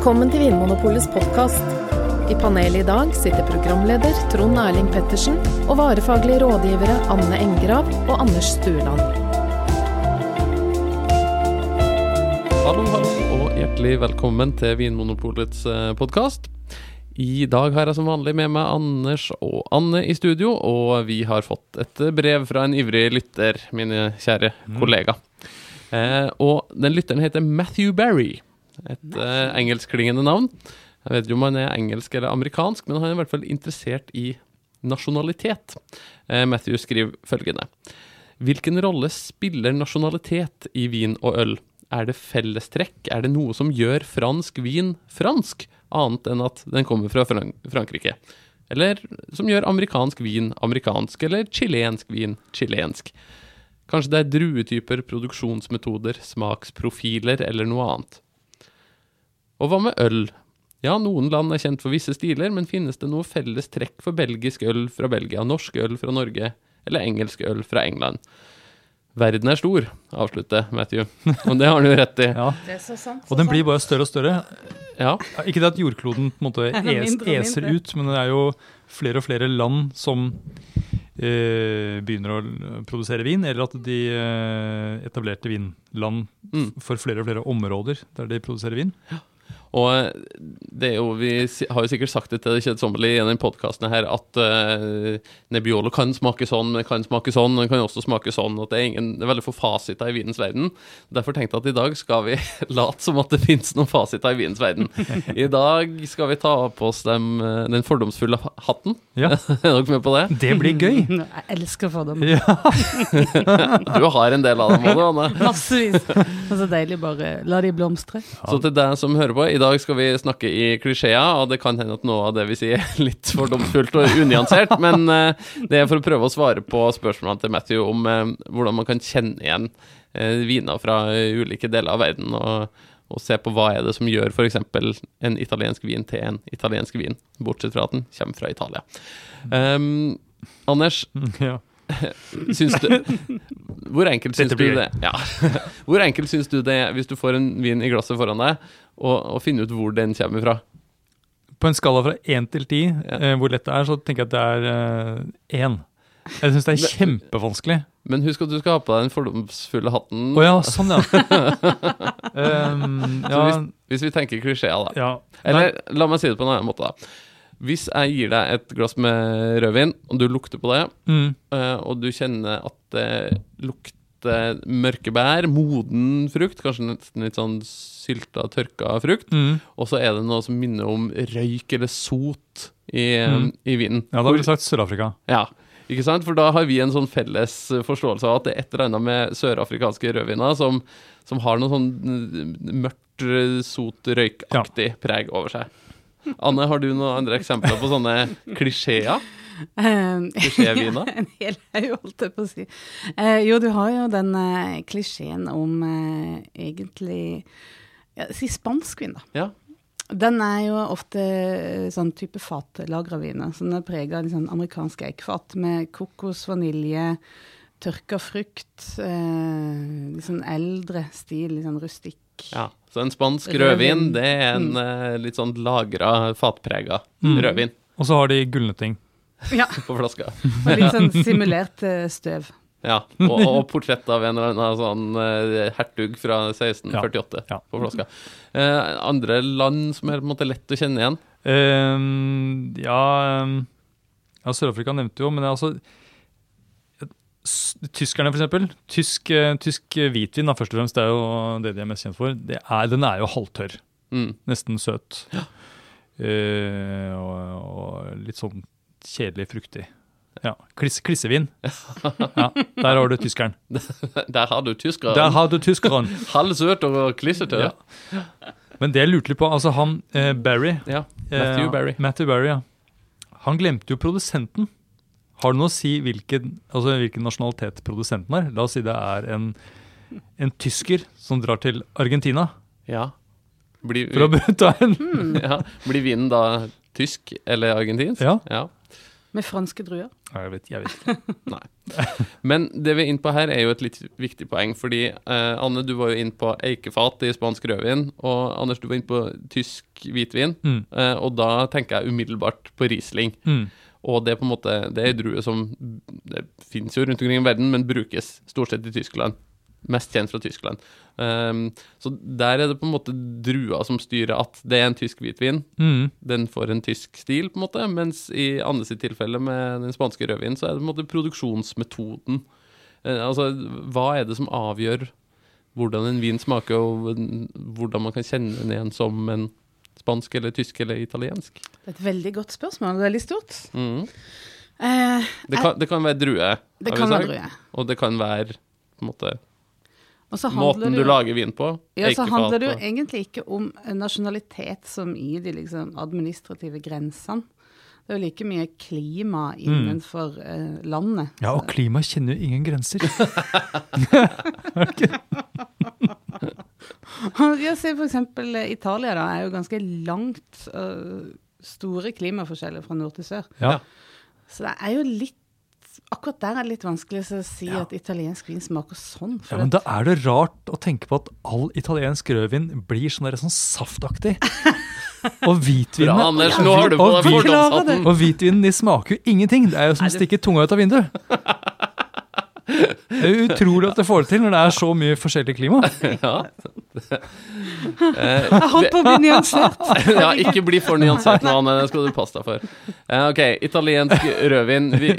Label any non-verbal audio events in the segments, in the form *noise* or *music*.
Velkommen til Vinmonopolets podkast. I panelet i dag sitter programleder Trond Erling Pettersen og varefaglige rådgivere Anne Engrav og Anders Stueland. Hallo, hallo, og hjertelig velkommen til Vinmonopolets podkast. I dag har jeg som vanlig med meg Anders og Anne i studio, og vi har fått et brev fra en ivrig lytter, mine kjære kollega. Eh, og den lytteren heter Matthew Barry. Et uh, engelskklingende navn. Jeg vet ikke om han er engelsk eller amerikansk, men han er i hvert fall interessert i nasjonalitet. Uh, Matthew skriver følgende. Hvilken rolle spiller nasjonalitet i vin og øl? Er det fellestrekk? Er det noe som gjør fransk vin fransk, annet enn at den kommer fra Frank Frankrike? Eller som gjør amerikansk vin amerikansk, eller chilensk vin chilensk? Kanskje det er druetyper, produksjonsmetoder, smaksprofiler eller noe annet? Og hva med øl? Ja, noen land er kjent for visse stiler, men finnes det noe felles trekk for belgisk øl fra Belgia, norsk øl fra Norge eller engelsk øl fra England? Verden er stor, avslutter Matthew. Og det har han jo rett i. *laughs* Ja. Det er så sant. Og den blir bare større og større. Ja, Ja, Ikke det at jordkloden på en måte *laughs* es, eser ut, men det er jo flere og flere land som eh, begynner å produsere vin, eller at de eh, etablerte vinland Mm. for flere og flere områder der de produserer vin. Og eh, det er jo, vi har jo sikkert sagt det til det kjedsommelige i den podkasten her, at uh, Nebbiolo kan smake sånn, men kan smake sånn, men kan også smake sånn. At det er, ingen, det er veldig få fasiter i vinens verden. Derfor tenkte jeg at i dag skal vi *laughs* late som at det finnes noen fasiter i vinens verden. I dag skal vi ta på oss dem, eh, den fordomsfulle hatten. Ja. *laughs* er dere med på det? Det blir gøy! *laughs* Jeg elsker fordommer. Ja. Du har en del av dem òg, Anne. Massevis. Og så deilig bare la de blomstre. Så til deg som hører på, i dag skal vi snakke i klisjeer, og det kan hende at noe av det vi sier er litt fordomsfullt og unyansert, *laughs* men eh, det er for å prøve å svare på spørsmålene til Matthew om eh, hvordan man kan kjenne igjen eh, viner fra ulike deler av verden, og, og se på hva er det som gjør f.eks. en italiensk vin til en italiensk vin, bortsett fra at den kommer fra Italia. Um, Anders, *laughs* ja. *laughs* syns du Hvor enkelt syns du det Ja. *laughs* Hvor enkelt syns du det er, hvis du får en vin i glasset foran deg, og, og finne ut hvor den kommer fra? På en skala fra én til ti, Ja. eh, hvor lett det er, så tenker jeg at det er én. Jeg syns det er kjempevanskelig. Men husk at du skal ha på deg den fordomsfulle hatten. Å ja, sånn ja. um, *laughs* Så hvis, hvis vi tenker klisjeer, da. ja. Eller la meg si det på en annen måte, da. Hvis jeg gir deg et glass med rødvin, og du lukter på det, Mm. eh, og du kjenner at det lukter mørke bær, moden frukt, kanskje nesten litt sånn sylta, tørka frukt, Mm. og så er det noe som minner om røyk eller sot i, Mm. i vinen. Ja, da ville jeg sagt Sør-Afrika. Ja, ikke sant? For da har vi en sånn felles forståelse av at det er et eller annet med sørafrikanske rødviner som, som har noe sånn mm, mørkt, eh, sot, røykaktig preg over seg. Anne, har du noen andre eksempler på sånne klisjeer? *laughs* Um, Klisjéviner? en hel haug, holdt jeg på å si. Eh, jo, du har jo den eh, klisjeen om eh, egentlig ja, Si spanskvin, da. Ja. Den er jo ofte eh, sånn type fatlagra viner. Så den er prega av liksom, amerikansk eikfat med kokos, vanilje, tørka frukt. Eh, litt sånn eldre stil, litt sånn rustikk. ja. Så en spansk Rødvin. rødvin, det er en eh, litt sånn lagra, fatprega Mm. rødvin Og så har de gulneting. Ja, *laughs* på flaska. *laughs* og litt sånn simulert eh, støv. Ja, og, og portrett av en eller annen sånn eh, hertug fra 1648 Ja, ja. på flaska. Eh, andre land som er på en måte lett å kjenne igjen? Ehm, ja, ehm, ja Sør-Afrika nevnte jo, men det er altså Tyskerne, for eksempel. Tysk, eh, tysk hvitvin, da, først og fremst, det er jo det de er mest kjent for. Det er, den er jo halvtørr. Mm. Nesten søt. Eh, og, og litt sånn kjedelig fruktig. Ja. Kliss, klissevin. *laughs* Ja, *laughs* der har du tyskeren. Der har du tyskeren. *laughs* Der har du tyskeren. Halvsøt og klissete. Ja. Men det jeg lurte litt på, altså han eh, Barry Ja. Matthew Eh, Barry. Matthew Barry, ja. Han glemte jo produsenten. Har det noe å si hvilken, altså hvilken nasjonalitet produsenten er? La oss si det er en, en tysker som drar til Argentina Ja. Blir, for å *laughs* ta en ja. Blir vinen da tysk eller argentinsk? Ja. ja. Med franske druer. Nei, Jeg vet, jeg vet ikke. *laughs* Men det vi er inne på her, er jo et litt viktig poeng. Fordi eh, Anne, du var jo inne på eikefat i spansk rødvin. Og Anders, du var inne på tysk hvitvin. Mm. Eh, og da tenker jeg umiddelbart på Riesling. Mm. Og det er på en måte Det er en drue som Det finnes jo rundt omkring i verden, men brukes stort sett i Tyskland. Mest kjent fra Tyskland. Um, så der er det på en måte drua som styrer at det er en tysk hvitvin. Mm. Den får en tysk stil, på en måte, mens i Anne sitt tilfelle med den spanske rødvinen, så er det på en måte produksjonsmetoden. Uh, altså, hva er det som avgjør hvordan en vin smaker, og hvordan man kan kjenne den igjen som en spansk eller tysk eller italiensk? Det er et veldig godt spørsmål. Det er Veldig stort. Mm. Eh, Det, kan, det kan være drue, det kan være drue. og det kan være på en måte, måten du, du lager vin på. Ja, så handler det jo og- egentlig ikke om nasjonalitet som i de liksom administrative grensene. Det er jo like mye klima innenfor eh, landet. Ja, og klima kjenner jo ingen grenser. *laughs* *laughs* *laughs* Ja, se for eksempel eh, Italia da, er jo ganske langt uh, store klimaforskjeller fra nord til sør. Ja. Så det er jo litt Akkurat der er det litt vanskelig å si Ja. at italiensk vin smaker sånn. Ja, men det, da er det rart å tenke på at all italiensk rødvin blir sånn, der, sånn saftaktig. *laughs* Og Bra, hvitvinene Anders, nå har du på og deg fordomshatten. Og hvitvinen de smaker jo ingenting. Det er jo som å stikke tunga ut av vinduet. *laughs* Det er utrolig at det får det til når det er så mye forskjellig klima. *laughs* Ja. Eh, jeg holdt på å bli nyansert. *laughs* ja, ikke bli for nyansert nå, Anne. Det skal du passe deg for. Eh, ok, italiensk rødvin. Vi,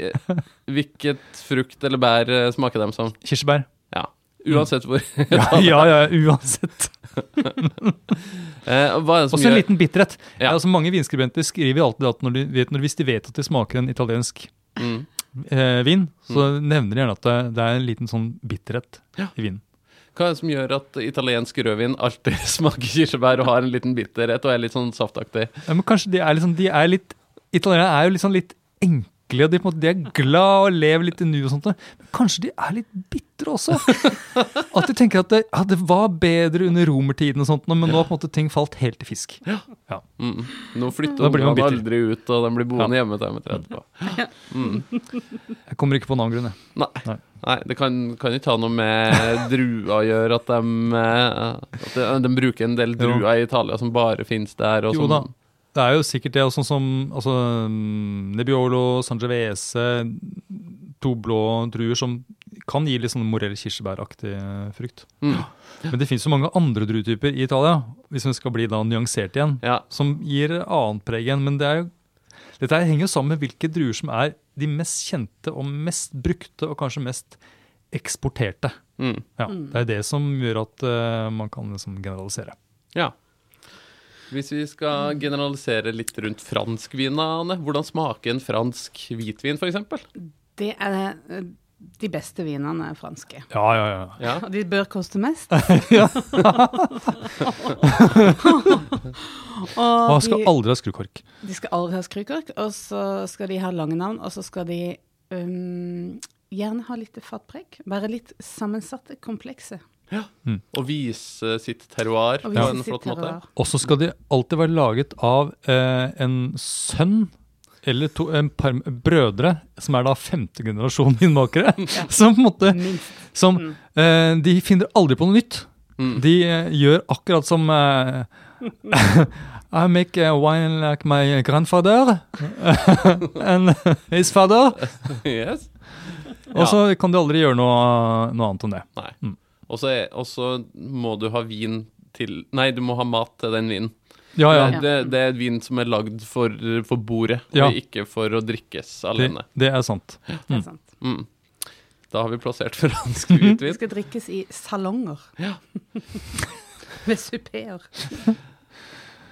hvilket frukt eller bær eh, smaker dem som? Kirsebær. Ja. Uansett hvor. *laughs* Ja, ja, ja uansett. Eh, hva er det som Også en gjør liten bitterhet. Ja. Altså, mange vinskribenter skriver alltid at når de vet, når, hvis de vet at det smaker en italiensk mm. Eh, vin, så nevner de gjerne at det, det er en liten sånn bitterhet Ja. i vinen. Hva er det som gjør at italiensk rødvin alltid *laughs* smaker kirsebær og har en liten bitterhet og er litt sånn saftaktig? Ja, men kanskje de er, liksom, de er litt Italienere er jo liksom litt enkle. og De, på en måte, de er glad og lever litt i nu og sånt. Men kanskje de er litt bitre også? *laughs* At de tenker at det, ja, det var bedre under romertiden, og sånt, men nå har på en måte ting falt helt til fisk. Mm. Nå flytter ungene aldri ut, og de blir boende hjemme til de er 30. Mm. Jeg kommer ikke på en annen grunn. Jeg. Nei. Nei. Nei, det kan, kan ikke ha noe med druer å gjøre at de, eh, at de, de bruker en del druer i Italia som bare finnes der. Og Jo som, da. Det er jo sikkert det, sånn som altså, Nebbiolo, Sangiovese, to blå druer som kan gi litt sånn morell kirsebæraktig frukt. Mm. Men det finnes jo mange andre druetyper i Italia, hvis vi skal bli da nyansert igjen, Ja. som gir annet preg igjen. Men det er jo, dette her henger jo sammen med hvilke druer som er de mest kjente og mest brukte og kanskje mest eksporterte. Mm. Ja, Det er det som gjør at uh, man kan liksom generalisere. ja. Hvis vi skal generalisere litt rundt franskvinene, Anne. Hvordan smaker en fransk hvitvin, f.eks.? Det er eh, de beste vinene er franske. Ja, ja, ja. Ja. Og de bør koste mest. *laughs* Og de skal aldri ha skrukork. de skal aldri ha skrukork, og så skal de ha lange navn, og så skal de um, gjerne ha litt fatpreg. Være litt sammensatte, komplekse. Og vise sitt terroir på en flott måte. Og så skal de alltid være laget av eh, en sønn eller to, en par brødre, som er da femte generasjon vinmakere. *laughs* Som på en måte som, Mm. eh, De finner aldri på noe nytt. Mm. De eh, gjør akkurat som eh, *laughs* I make a wine like my grandfather *laughs* and his father. Yes. Og så kan de aldri gjøre noe, noe annet enn det. Nei. Mm. Og så må du ha vin til Nei, du må ha mat til den vinen. Ja, ja. Det, det, det er vin som er lagd for, for bordet, Ja. og ikke for å drikkes alene. det er sant. Det er sant. Mm. Da har vi plassert fransk *laughs* Det hvitvin. skal drikkes i salonger. Ja. *laughs* Ved suppeer. *laughs*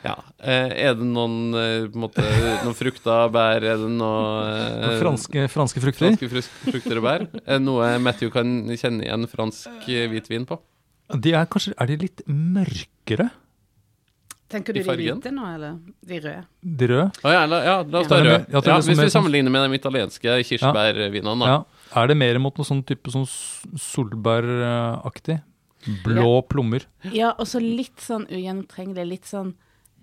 Ja. Eh, er det noen, eh, på en måte, noen frukter, bær? Er det noe eh, Franske, franske frukter. franske frukter og bær? Er det noe Matthew kan kjenne igjen fransk hvitvin på? De er kanskje Er de litt mørkere? Tenker du de hvite nå, eller de røde? De røde? Å ja, la, ja, la oss ta Ja, det rød. mer- ja, Ja, hvis vi sånn- sammenligner med de italienske kirsebærvinene, da. Ja. Er det mer mot noe sånn type sånn solbæraktig? Blå plommer. Ja, og så litt sånn ugjennomtrengelig. Litt sånn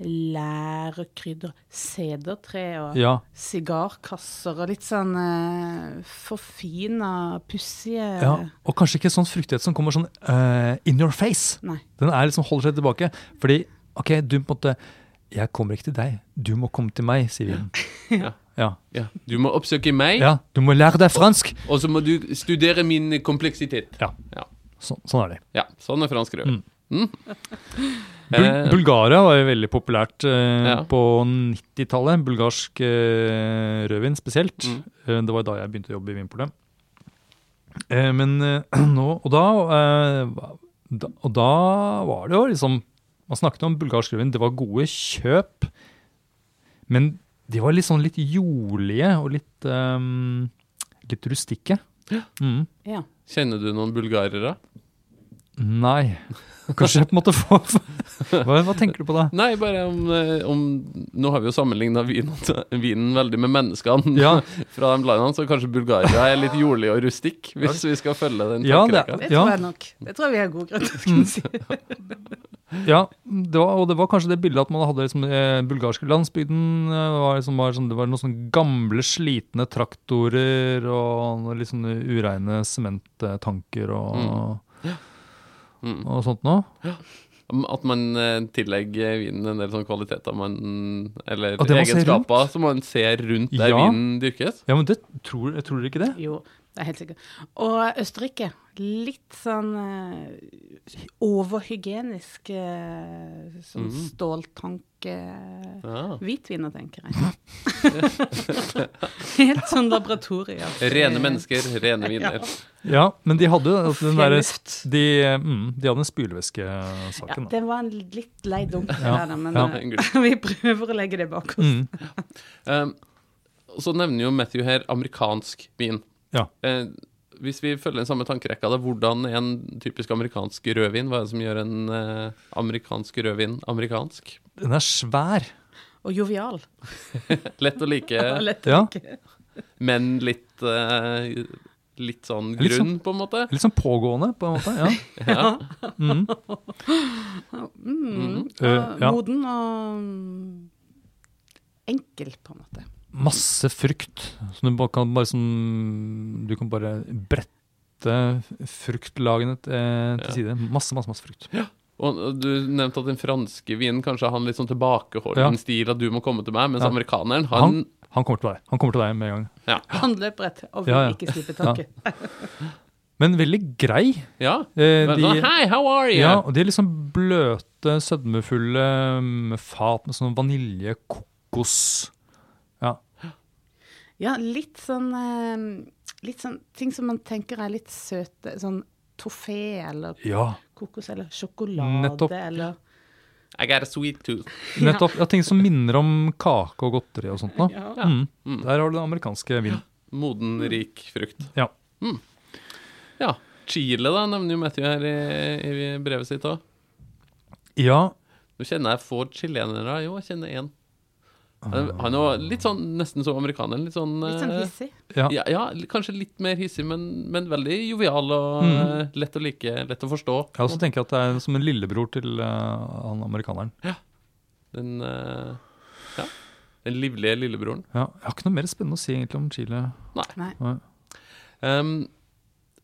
lærekrydder, sedertre og Ja. sigarkasser og litt sånn uh, forfina, pussige ja. Og kanskje ikke sånn fruktighet som kommer sånn uh, in your face. Nei. Den er liksom holder seg tilbake. Fordi OK, du på en måte Jeg kommer ikke til deg, du må komme til meg, sier vi. Ja. Ja. Ja. Du må oppsøke meg, ja. Du må lære deg fransk! og så må du studere min kompleksitet. Ja. Ja. Så, sånn er det. Ja, sånn er fransk rød. Mm. Mm. Bul Eh, Bulgaria var jo veldig populært eh, Ja. på 90-tallet. Bulgarsk eh, rødvin spesielt. Mm. Eh, det var da jeg begynte å jobbe i Vinpolet. Eh, men eh, *clears throat* nå Og da, eh, da Og da var det jo liksom Man snakket om bulgarsk rødvin. Det var gode kjøp. Men de var litt sånn litt jordlige og litt um, Litt rustikke. Mm. Ja. Kjenner du noen bulgarere? Nei. Kanskje jeg på en måte får hva, hva tenker du på da? Nei, bare om, eh, om Nå har vi jo sammenligna vinen, *laughs* vinen veldig med menneskene Ja. *laughs* fra de landene, så kanskje Bulgaria er litt jordlig og rustikk, hvis vi skal følge den Ja, det-. Det Ja. tror jeg nok. Det tror jeg vi har god grunn til å kunne si. *laughs* Ja, det var, og det var kanskje det bildet at man hadde liksom, eh, bulgarske landsbygden. eh, Var liksom, var sånn, det var noen sånne gamle, slitne traktorer og noen litt sånne ureine sementtanker og, Mm. Og sånt noe. At man eh, tillegger vinen en del sånne kvaliteter man, eller egenskaper som man ser rundt der Ja. vinen dyrkes. Ja, men det tror, jeg tror dere ikke det? Jo, det er helt sikkert. Og Østerrike. Litt sånn uh, overhygienisk uh, sånn Mhm. ståltank Ja. Hvitviner, tenker jeg. *laughs* Helt sånn laboratorier. Rene mennesker, rene viner. *laughs* Ja, men de hadde jo altså, den derre de, mm, de hadde en Ja, spylevæskesaken. da. det var en litt lei dunk, Ja, der, men ja. eh, *laughs* vi prøver å legge det bak oss. Mm. Um, så nevner jo Matthew her amerikansk vin. Ja. Eh, hvis vi følger den samme tankerekka, da, hvordan en typisk amerikansk rødvin? Hva er det som gjør en eh, amerikansk rødvin amerikansk? Den er svær. Og jovial. *laughs* Lett å like, *laughs* Lett å like. men litt eh, Litt sånn Litt grunn, på en måte. Litt sånn pågående, på en måte. Ja. *laughs* Ja. Mm. Mm. Eh, og ja. Moden og enkel, på en måte. Masse frukt. Så du kan bare sånn Du kan bare brette fruktlagene til, til Ja. side. Masse, masse, masse frukt. Og du nevnte at den franske vinen kanskje har en litt sånn tilbakeholden Ja. stil, at du må komme til meg, mens Ja. amerikaneren, han, Han kommer til deg Han kommer til deg med en gang. Ja. Han løper rett og vil Ja, ja. ikke slippe taket. *laughs* Men veldig grei. Ja. Eh, de, Hei, how are you? ja, og de er liksom bløte, sødmefulle med fat med sånn vanilje, kokos Ja. Ja, litt sånn eh, Litt sånn ting som man tenker er litt søte. Sånn toffé eller ja. kokos eller sjokolade Nettopp. eller I got a sweet tooth. Nettopp. Ja, ting som minner om kake og godteri og sånt. Da. ja. Mm. Mm. Der har du den amerikanske vinen. Moden, rik frukt. Ja. Mm. Ja. Chile, da, nevner jo Matthew her i, i brevet sitt òg. Ja, Nå kjenner jeg få chilenere. Jo, jeg kjenner én. Han er litt sånn, nesten som amerikaner. Litt sånn, Litt sånn eh, hissig. ja. Ja, ja, kanskje litt mer hissig, men, men veldig jovial og Mm. eh, lett å like, lett å forstå. Jeg også tenker at det er som en lillebror til uh, han amerikaneren. Den, uh, ja, den livlige lillebroren. Ja, jeg har ikke noe mer spennende å si egentlig om Chile. Nei. Ehm,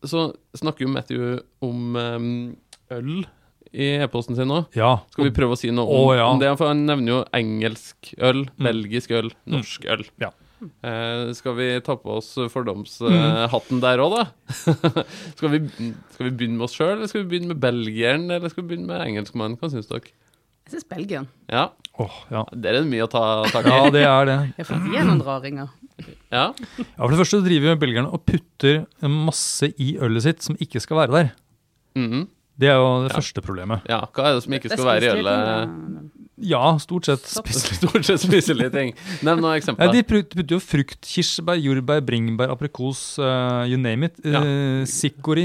så snakker jo Matthew om um, øl i e-posten sin nå. Ja. Skal vi prøve å si noe om, oh, ja. om det? For han nevner jo engelsk øl, Mm. belgisk øl, norsk øl. Ja. Eh, skal vi ta på oss fordomshatten der òg, da? *laughs* skal, vi, skal vi begynne med oss sjøl, eller skal vi begynne med belgieren, eller skal vi begynne med engelskmannen? Hva syns dere? Jeg syns Belgien. Ja, Åh, ja. der er det mye å ta tak i. ja, det er det. Jeg får noen raringer. Ja. Ja, For det første driver belgierne og putter masse i ølet sitt som ikke skal være der. Mhm. Det er jo det Ja. første problemet. ja. Hva er det som ikke Det skal være i ølet? Ja, stort sett. spiselige Spis Stort sett spiselige ting. Nevn noen ja, eksempler. de put- putter jo frukt, kirsebær, jordbær, bringebær, aprikos, uh, you name it. Ja. Uh,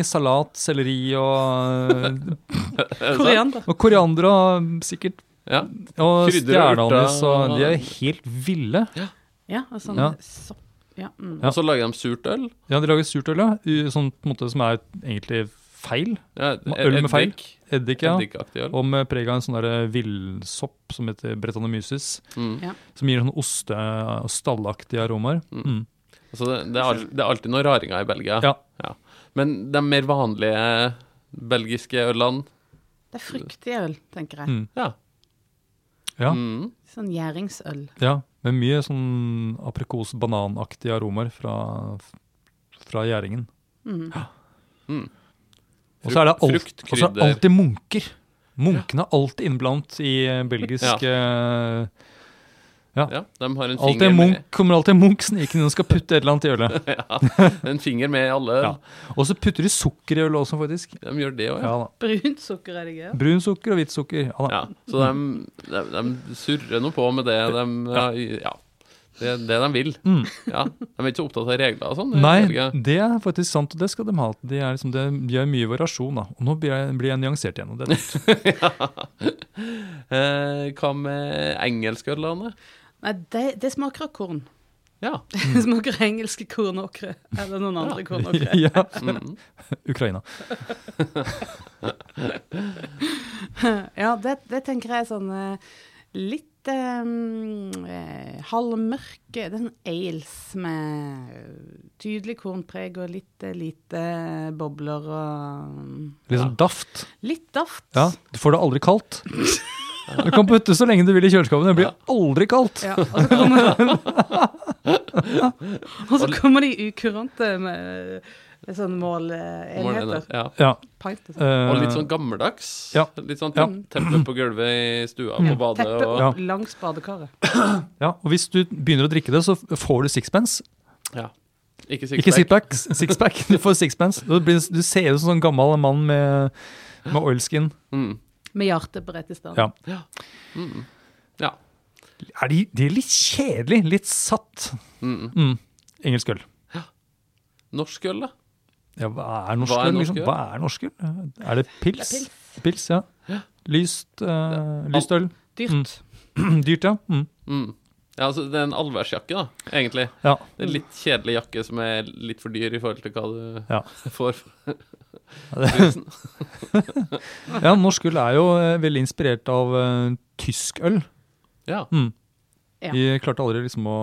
salat, selleri og, Er? *laughs* Koriander. og koriander og sikkert Ja. og stjerneanis. Og de er helt ville. Ja, og sånn Ja. sopp. Ja, mm. Og så lager de surt øl. Ja, de lager surt øl, ja. I Sånn på en måte som er egentlig feil. Ja, Øl med feil. eddik- Eddik, ja. Øl. Og med preg av en sånn der villsopp som heter bretanomyces. Mm. Ja. Som gir sånn oste- og stallaktige aromaer. Mm. Mm. Så det, det, er al det er alltid noen raringer i Belgia. Ja. Men de mer vanlige belgiske ølene Det er fruktig øl, tenker jeg. Mm. Ja. Ja. Mm. Sånn gjæringsøl. ja. Med mye sånn aprikos-bananaktige aromaer fra, fra gjæringen. Mm. Mm. Og så er det alt, er det alltid munker. Munkene er alltid innblandet i eh, belgisk ja. Ja, de har en Alltid finger en munk, med, kommer alltid en munk snikende og skal putte et eller annet i ølet. *laughs* ja, en finger med i alle. Ja. Og så putter de sukker i ølet også, faktisk. De gjør det òg, ja. Ja. Brunt sukker er det gøy. Brun sukker og hvitt sukker. Ja, ja. Så de, de, de surrer nå på med det de Ja, ja er det de vil. Mm. Ja, De er ikke så opptatt av regler og sånn. Nei, det er faktisk sant, og det skal de ha. De, er liksom, de gjør mye variasjon, da. Og nå blir jeg, blir jeg nyansert igjen. Og det er nytt. *laughs* Eh, hva med engelskødlene? Nei, det, det smaker av korn. Ja. *laughs* Det smaker engelske kornåkre. Eller noen andre kornåkre. *laughs* ja. Mm. Ukraina. Ja, det, det tenker jeg er sånn eh, litt eh, eh, halvmørke er sånn ales med tydelig kornpreg og litt eh, lite bobler og Litt sånn daft. Litt daft. Ja, Du får det aldri kaldt. Du kan putte så lenge du vil i kjøleskapet, det blir aldri kaldt. Ja, og, så kommer, *laughs* *laughs* og så kommer de ukurante med, med sånn målenheter. Målene, Ja. Ja. Pint og sånn. eh, Og litt sånn gammeldags. Ja. Litt sånn Ja. teppe på gulvet i stua på badet. Teppe Og, Ja. langs badekaret. ja, og hvis du begynner å drikke det, så får du sixpence. ja. Ikke sixpack. sixpack, Six Du får sixpence. Du, du ser ut som en sånn gammel mann med, med oilskin. Mm. Med hjertet beredt i stand. Ja. Mm. Ja. Er de, de er litt kjedelige. litt satt. Mm. Mm. Engelsk øl. Norsk øl, da? Ja, hva er norsk øl? Liksom? Hva er norsk øl? Er det pils? Det er Pils, ja. Lyst, uh, lyst øl. Dyrt. *clears throat* Dyrt, ja. Mm. Mm. Ja, altså, det er en allværsjakke, da, egentlig. ja. Det er en litt kjedelig jakke som er litt for dyr i forhold til hva du Ja. *laughs* får. *laughs* Ja, norsk øl er jo eh, veldig inspirert av uh, tysk øl. Ja. Mm. Ja. Vi klarte aldri liksom å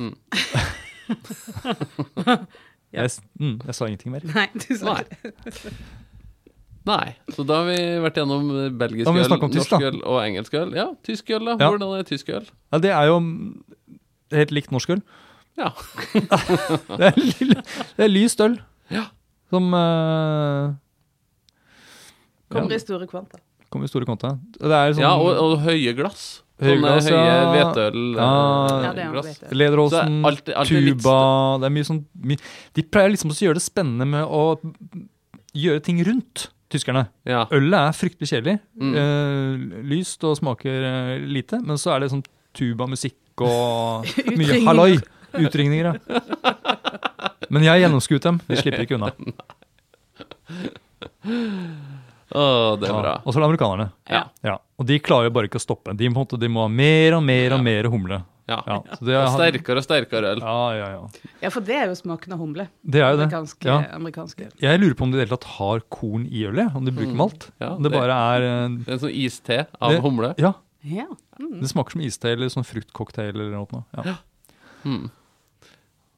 Mm. *laughs* Ja. jeg, mm, jeg sa ingenting mer. Nei, du sa Nei. *laughs* Nei. Så da har vi vært gjennom belgisk må vi øl, norsk øl og engelsk øl. Ja, tysk øl, da. Ja. Hvordan er tysk øl? Ja, det er jo mm, helt likt norsk øl. Ja. *laughs* det, er, det er lyst øl. Ja. Som uh, Kommer i store kvanta. kommer i store kvanta. Det er sånn ja, og, og høye glass. Høye Sånne høye ja. hvetøl Ja. eh, Ja, det er glass. litt tuba Det er mye sånn my, De pleier liksom også å gjøre det spennende med å gjøre ting rundt, tyskerne. Ja. Ølet er fryktelig kjedelig. Mm. Eh, lyst og smaker eh, lite. Men så er det sånn tubamusikk og *laughs* mye Utringninger. halloi. Utringninger, ja. Men jeg har gjennomskuet dem. De slipper ikke unna. *laughs* Å, det er bra. Ja. Og så er det amerikanerne. Ja. Ja. Og de klarer jo bare ikke å stoppe. De, måtte, de må ha mer og mer og mer humle. Ja. Ja, *laughs* så det, Og er, sterkere og sterkere øl. ja, ja, ja. Ja, for det er jo smaken av humle. Det er jo det. Amerikanske, Ja. amerikanske. Jeg lurer på om de i det hele tatt har korn i ølet. Om de bruker Mm. malt. Ja, Om det det- bare er uh, Det er en sånn iste av Det- humle. Ja, Ja. Mm. det smaker som iste eller sånn fruktcocktail eller noe. Ja. *gasps* Mm.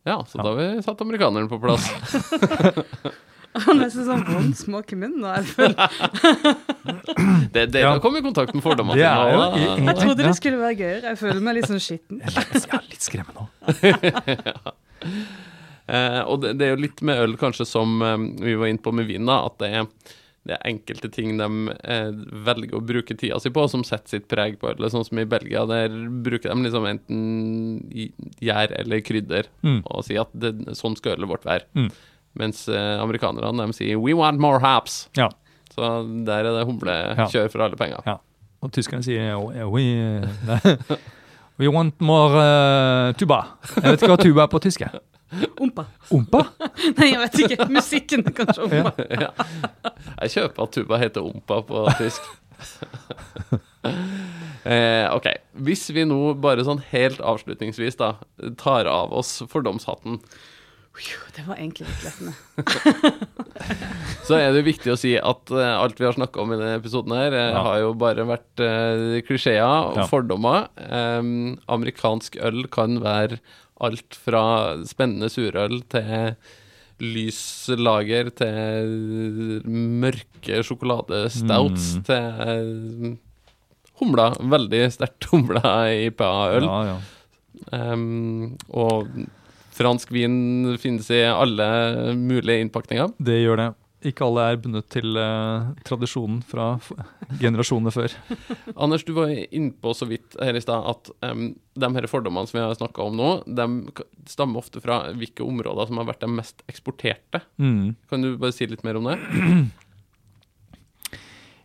Ja, så Ja. da har vi satt amerikaneren på plass. *laughs* *laughs* *laughs* Han er nesten sånn vond smak i munnen. nå, jeg føler. Det, dere Ja. har kommet i kontakt med fordommene Det ja, ja, i- Jeg trodde det skulle være gøyere. Jeg føler meg litt sånn skitten. er litt skremmende òg. *laughs* Eh, og det, det er jo litt med øl, kanskje, som eh, vi var inne på med vin, da, at det er, det er enkelte ting de eh, velger å bruke tida si på, som setter sitt preg på ølet. Sånn som i Belgia, der bruker de liksom enten gjær eller krydder, Mm. og sier at det, sånn skal ølet vårt være. Mm. Mens eh, amerikanerne, de sier 'we want more hops'. Ja. Så der er det humlekjør for alle penger. Ja. Og tyskerne sier oh, yeah, we, eh, *laughs* we want more uh, tuba. Jeg vet ikke hva tuba er på tysk. Ompa. Ompa? *laughs* Nei, jeg vet ikke. Musikken er kanskje ompa. *laughs* ja. Jeg kjøper at tuba heter ompa på tysk. eh, ok, hvis vi nå bare sånn helt avslutningsvis da tar av oss fordomshatten, Det var egentlig litt lettende. *laughs* Så er det viktig å si at eh, alt vi har snakka om i denne episoden, her eh, Ja. har jo bare vært uh, klisjeer og Ja. fordommer. Um, amerikansk øl kan være alt fra spennende surøl til lyslager, til mørke sjokoladestouts Mm. til eh, humla. Veldig sterkt *laughs* humla IPA-øl. Ja, ja. Em, og fransk vin finnes i alle mulige innpakninger. Det gjør det. Ikke alle er bundet til uh, tradisjonen fra generasjonene før. *laughs* Anders, du var innpå så vidt her i stad at um, de her fordommene som vi har snakka om nå, de stammer ofte fra hvilke områder som har vært de mest eksporterte. Mm. Kan du bare si litt mer om det? *clears throat*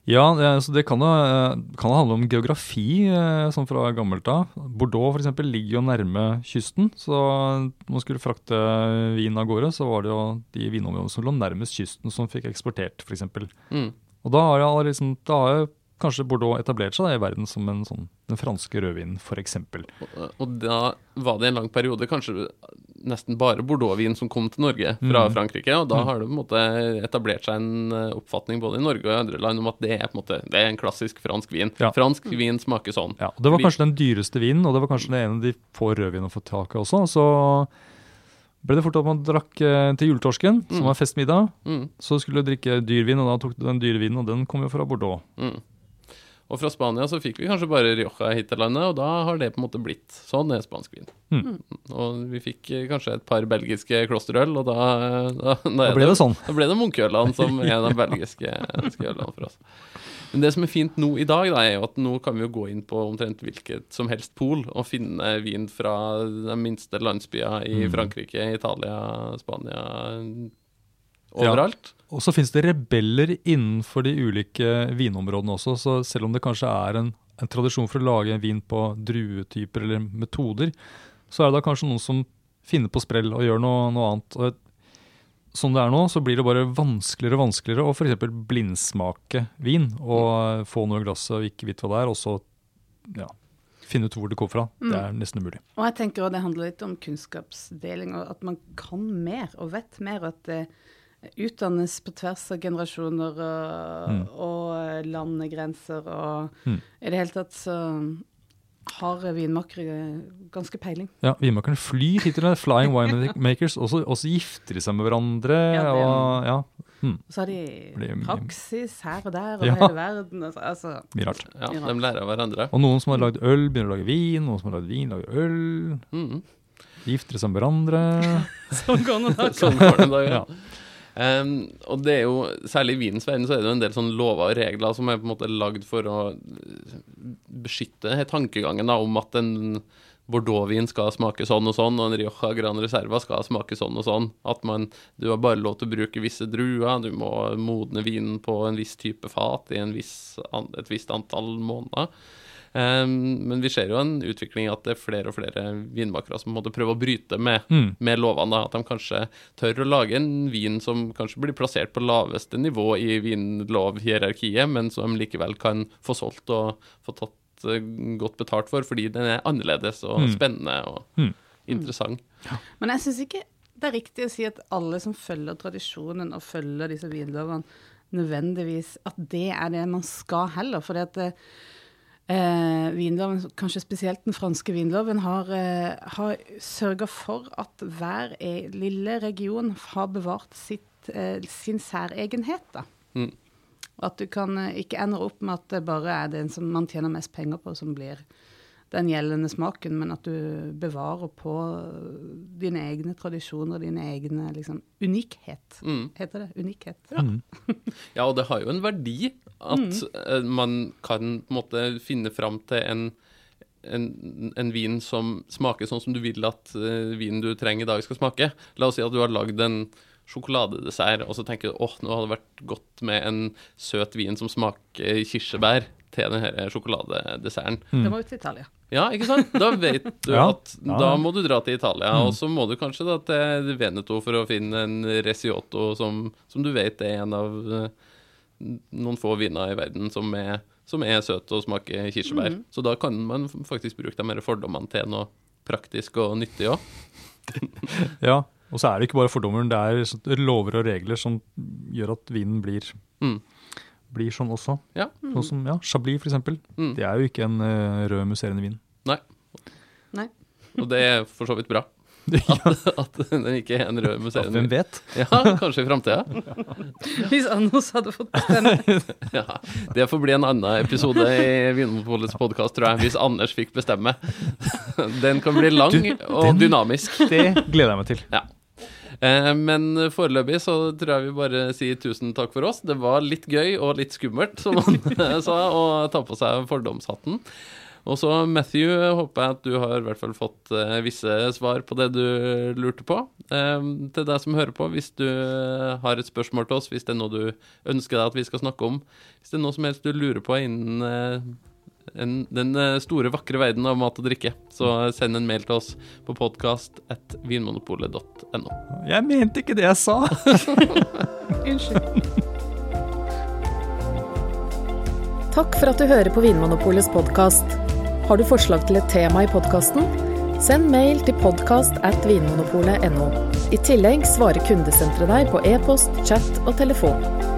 Ja, så det kan jo eh, kan jo handle om geografi, eh, sånn fra gammelt av. Bordeaux for eksempel, ligger jo nærme kysten, så når man skulle frakte vin av gårde, så var det jo de vinområdene som lå nærmest kysten, som fikk eksportert, f.eks. Mm. Og da har, jeg liksom, da har jo kanskje Bordeaux etablert seg da, i verden som en sånn, den franske rødvinen, f.eks. Og, og da var det en lang periode kanskje nesten bare Bordeaux-vin som kom til Norge fra Mm. Frankrike, og da Mm. har det på en måte etablert seg en eh, oppfatning både i Norge og i andre land om at det er på en måte det er en klassisk fransk vin. Ja. Fransk vin smaker sånn. Ja, og Det var kanskje den dyreste vinen, og det var kanskje den ene de få rødvinene å få tak i også. Så ble det fort at man drakk eh, til juletorsken, som Mm. var festmiddag. Mm. Så skulle du drikke dyrvin, og da tok du den dyrevinen, og den kom jo fra Bordeaux. Mm. Og fra Spania så fikk vi kanskje bare Rioja hit til landet, og da har det på en måte blitt sånn er spansk vin. Mm. Og vi fikk eh, kanskje et par belgiske klosterøl, og da, da, da, Da er ble det sånn. da ble det Munkeølene som er de belgiske ølene for oss. Men det som er fint nå i dag, da, er jo at nå kan vi jo gå inn på omtrent hvilket som helst pol og finne vin fra de minste landsbyer i Mm. Frankrike, Italia, Spania Overalt. Og så finnes det rebeller innenfor de ulike vinområdene også, så selv om det kanskje er en, en tradisjon for å lage en vin på druetyper eller metoder, så er det da kanskje noen som finner på sprell og gjør noe, noe annet. Og som det er nå, så blir det bare vanskeligere og vanskeligere å f.eks. blindsmake vin og få noe i glasset og ikke vite hva det er, og så ja, finne ut hvor det kommer fra. Det er nesten umulig. Og jeg tenker også det handler litt om kunnskapsdeling, og at man kan mer og vet mer. og At det utdannes på tvers av generasjoner og, Mm. og landegrenser. Og Mm. i det hele tatt så har vinmakere ganske peiling. Ja, Vinmakerne flyr hit til det. Flying winemakers. Og så gifter de seg med hverandre. Ja, det- og ja, Mm. så har de praksis her og der over Ja. hele verden. Altså, altså, Mye rart. Ja, de lærer av hverandre. Og noen som har lagd øl, begynner å lage vin. Noen som har lagd vin, lager øl. Mm. Gifter seg med hverandre. *laughs* sånn går det nok. Sånn Em, og det er jo, særlig i vinens verden, så er det jo en del sånn lover og regler som er på en måte lagd for å eh, beskytte tankegangen da, om at en Bordeaux-vin skal smake sånn og sånn, og en Rioja Gran Reserva skal smake sånn og sånn. At man, du har bare lov til å bruke visse druer, du må modne vinen på en viss type fat i viss, et visst antall måneder. Em, men vi ser jo en utvikling at det er flere og flere vinmakere som måtte prøve å bryte med Mm. med lovene. At de kanskje tør å lage en vin som kanskje blir plassert på laveste nivå i vinlovhierarkiet, men som de likevel kan få solgt og få tatt eh, godt betalt for, fordi den er annerledes og Mm. spennende og Mm. interessant. Men jeg syns ikke det er riktig å si at alle som følger tradisjonen og følger disse vinlovene, nødvendigvis at det er det man skal heller. For at eh, vinloven, kanskje spesielt den franske vinloven, har, eh, har sørga for at hver e lille region har bevart sitt, eh, sin særegenhet. da. Mm. At du kan eh, ikke ender opp med at det bare er den som man tjener mest penger på, som blir den gjeldende smaken, men at du bevarer på dine egne tradisjoner, dine egne liksom, unikhet. Mm. Heter det unikhet? Mm. Ja, og det har jo en verdi at Mm. eh, man kan på en måte finne fram til en, en, en vin som smaker sånn som du vil at uh, vinen du trenger i dag skal smake. La oss si at du har lagd en sjokoladedessert, og så tenker du åh, nå hadde det vært godt med en søt vin som smaker kirsebær til denne sjokoladedesserten. Det må ut til Italia. Ja, ikke sant? Da vet du *laughs* Ja. at Ja. da må du dra til Italia, Mm. og så må du kanskje da til Veneto for å finne en Resiotto som, som du vet er en av eh, noen få viner i verden som er, som er søt og smaker kirsebær. Mm. Så da kan man faktisk bruke de her fordommene til noe praktisk og nyttig òg. *laughs* Ja. Og så er det ikke bare fordommer, det er lover og regler som gjør at vinen blir, Mm. Blir sånn også. Ja. Sånn som ja, Chablis, for eksempel. Mm. Det er jo ikke en uh, rød musserende vin. Nei. Nei. Og det er for så vidt bra. *laughs* At, at den ikke er en rød museum. hvem vet? Ja, kanskje i framtida. *laughs* Hvis Anders hadde fått bestemme. *laughs* Ja, det får bli en annen episode i Vinmonopolets podkast, tror jeg, hvis Anders fikk bestemme. Den kan bli lang Du, og dynamisk. Det gleder jeg meg til. Eh, Men foreløpig så tror jeg vi bare sier tusen takk for oss. Det var litt gøy og litt skummelt, som han *laughs* *laughs* sa, å ta på seg fordomshatten. Og så Matthew, håper jeg at du har i hvert fall fått eh, visse svar på det du lurte på. Eh, til deg som hører på, hvis du eh, har et spørsmål til oss, hvis det er noe du ønsker deg at vi skal snakke om, hvis det er noe som helst du lurer på innen eh, en, den eh, store, vakre verden av mat og drikke, så send en mail til oss på podkast at vinmonopolet.no. Jeg mente ikke det jeg sa! *laughs* Unnskyld. Takk for at du hører på Vinmonopolets podkast. Har du forslag til et tema i podkasten? Send mail til podkast at vinmonopolet.no. I tillegg svarer kundesenteret deg på e-post, chat og telefon.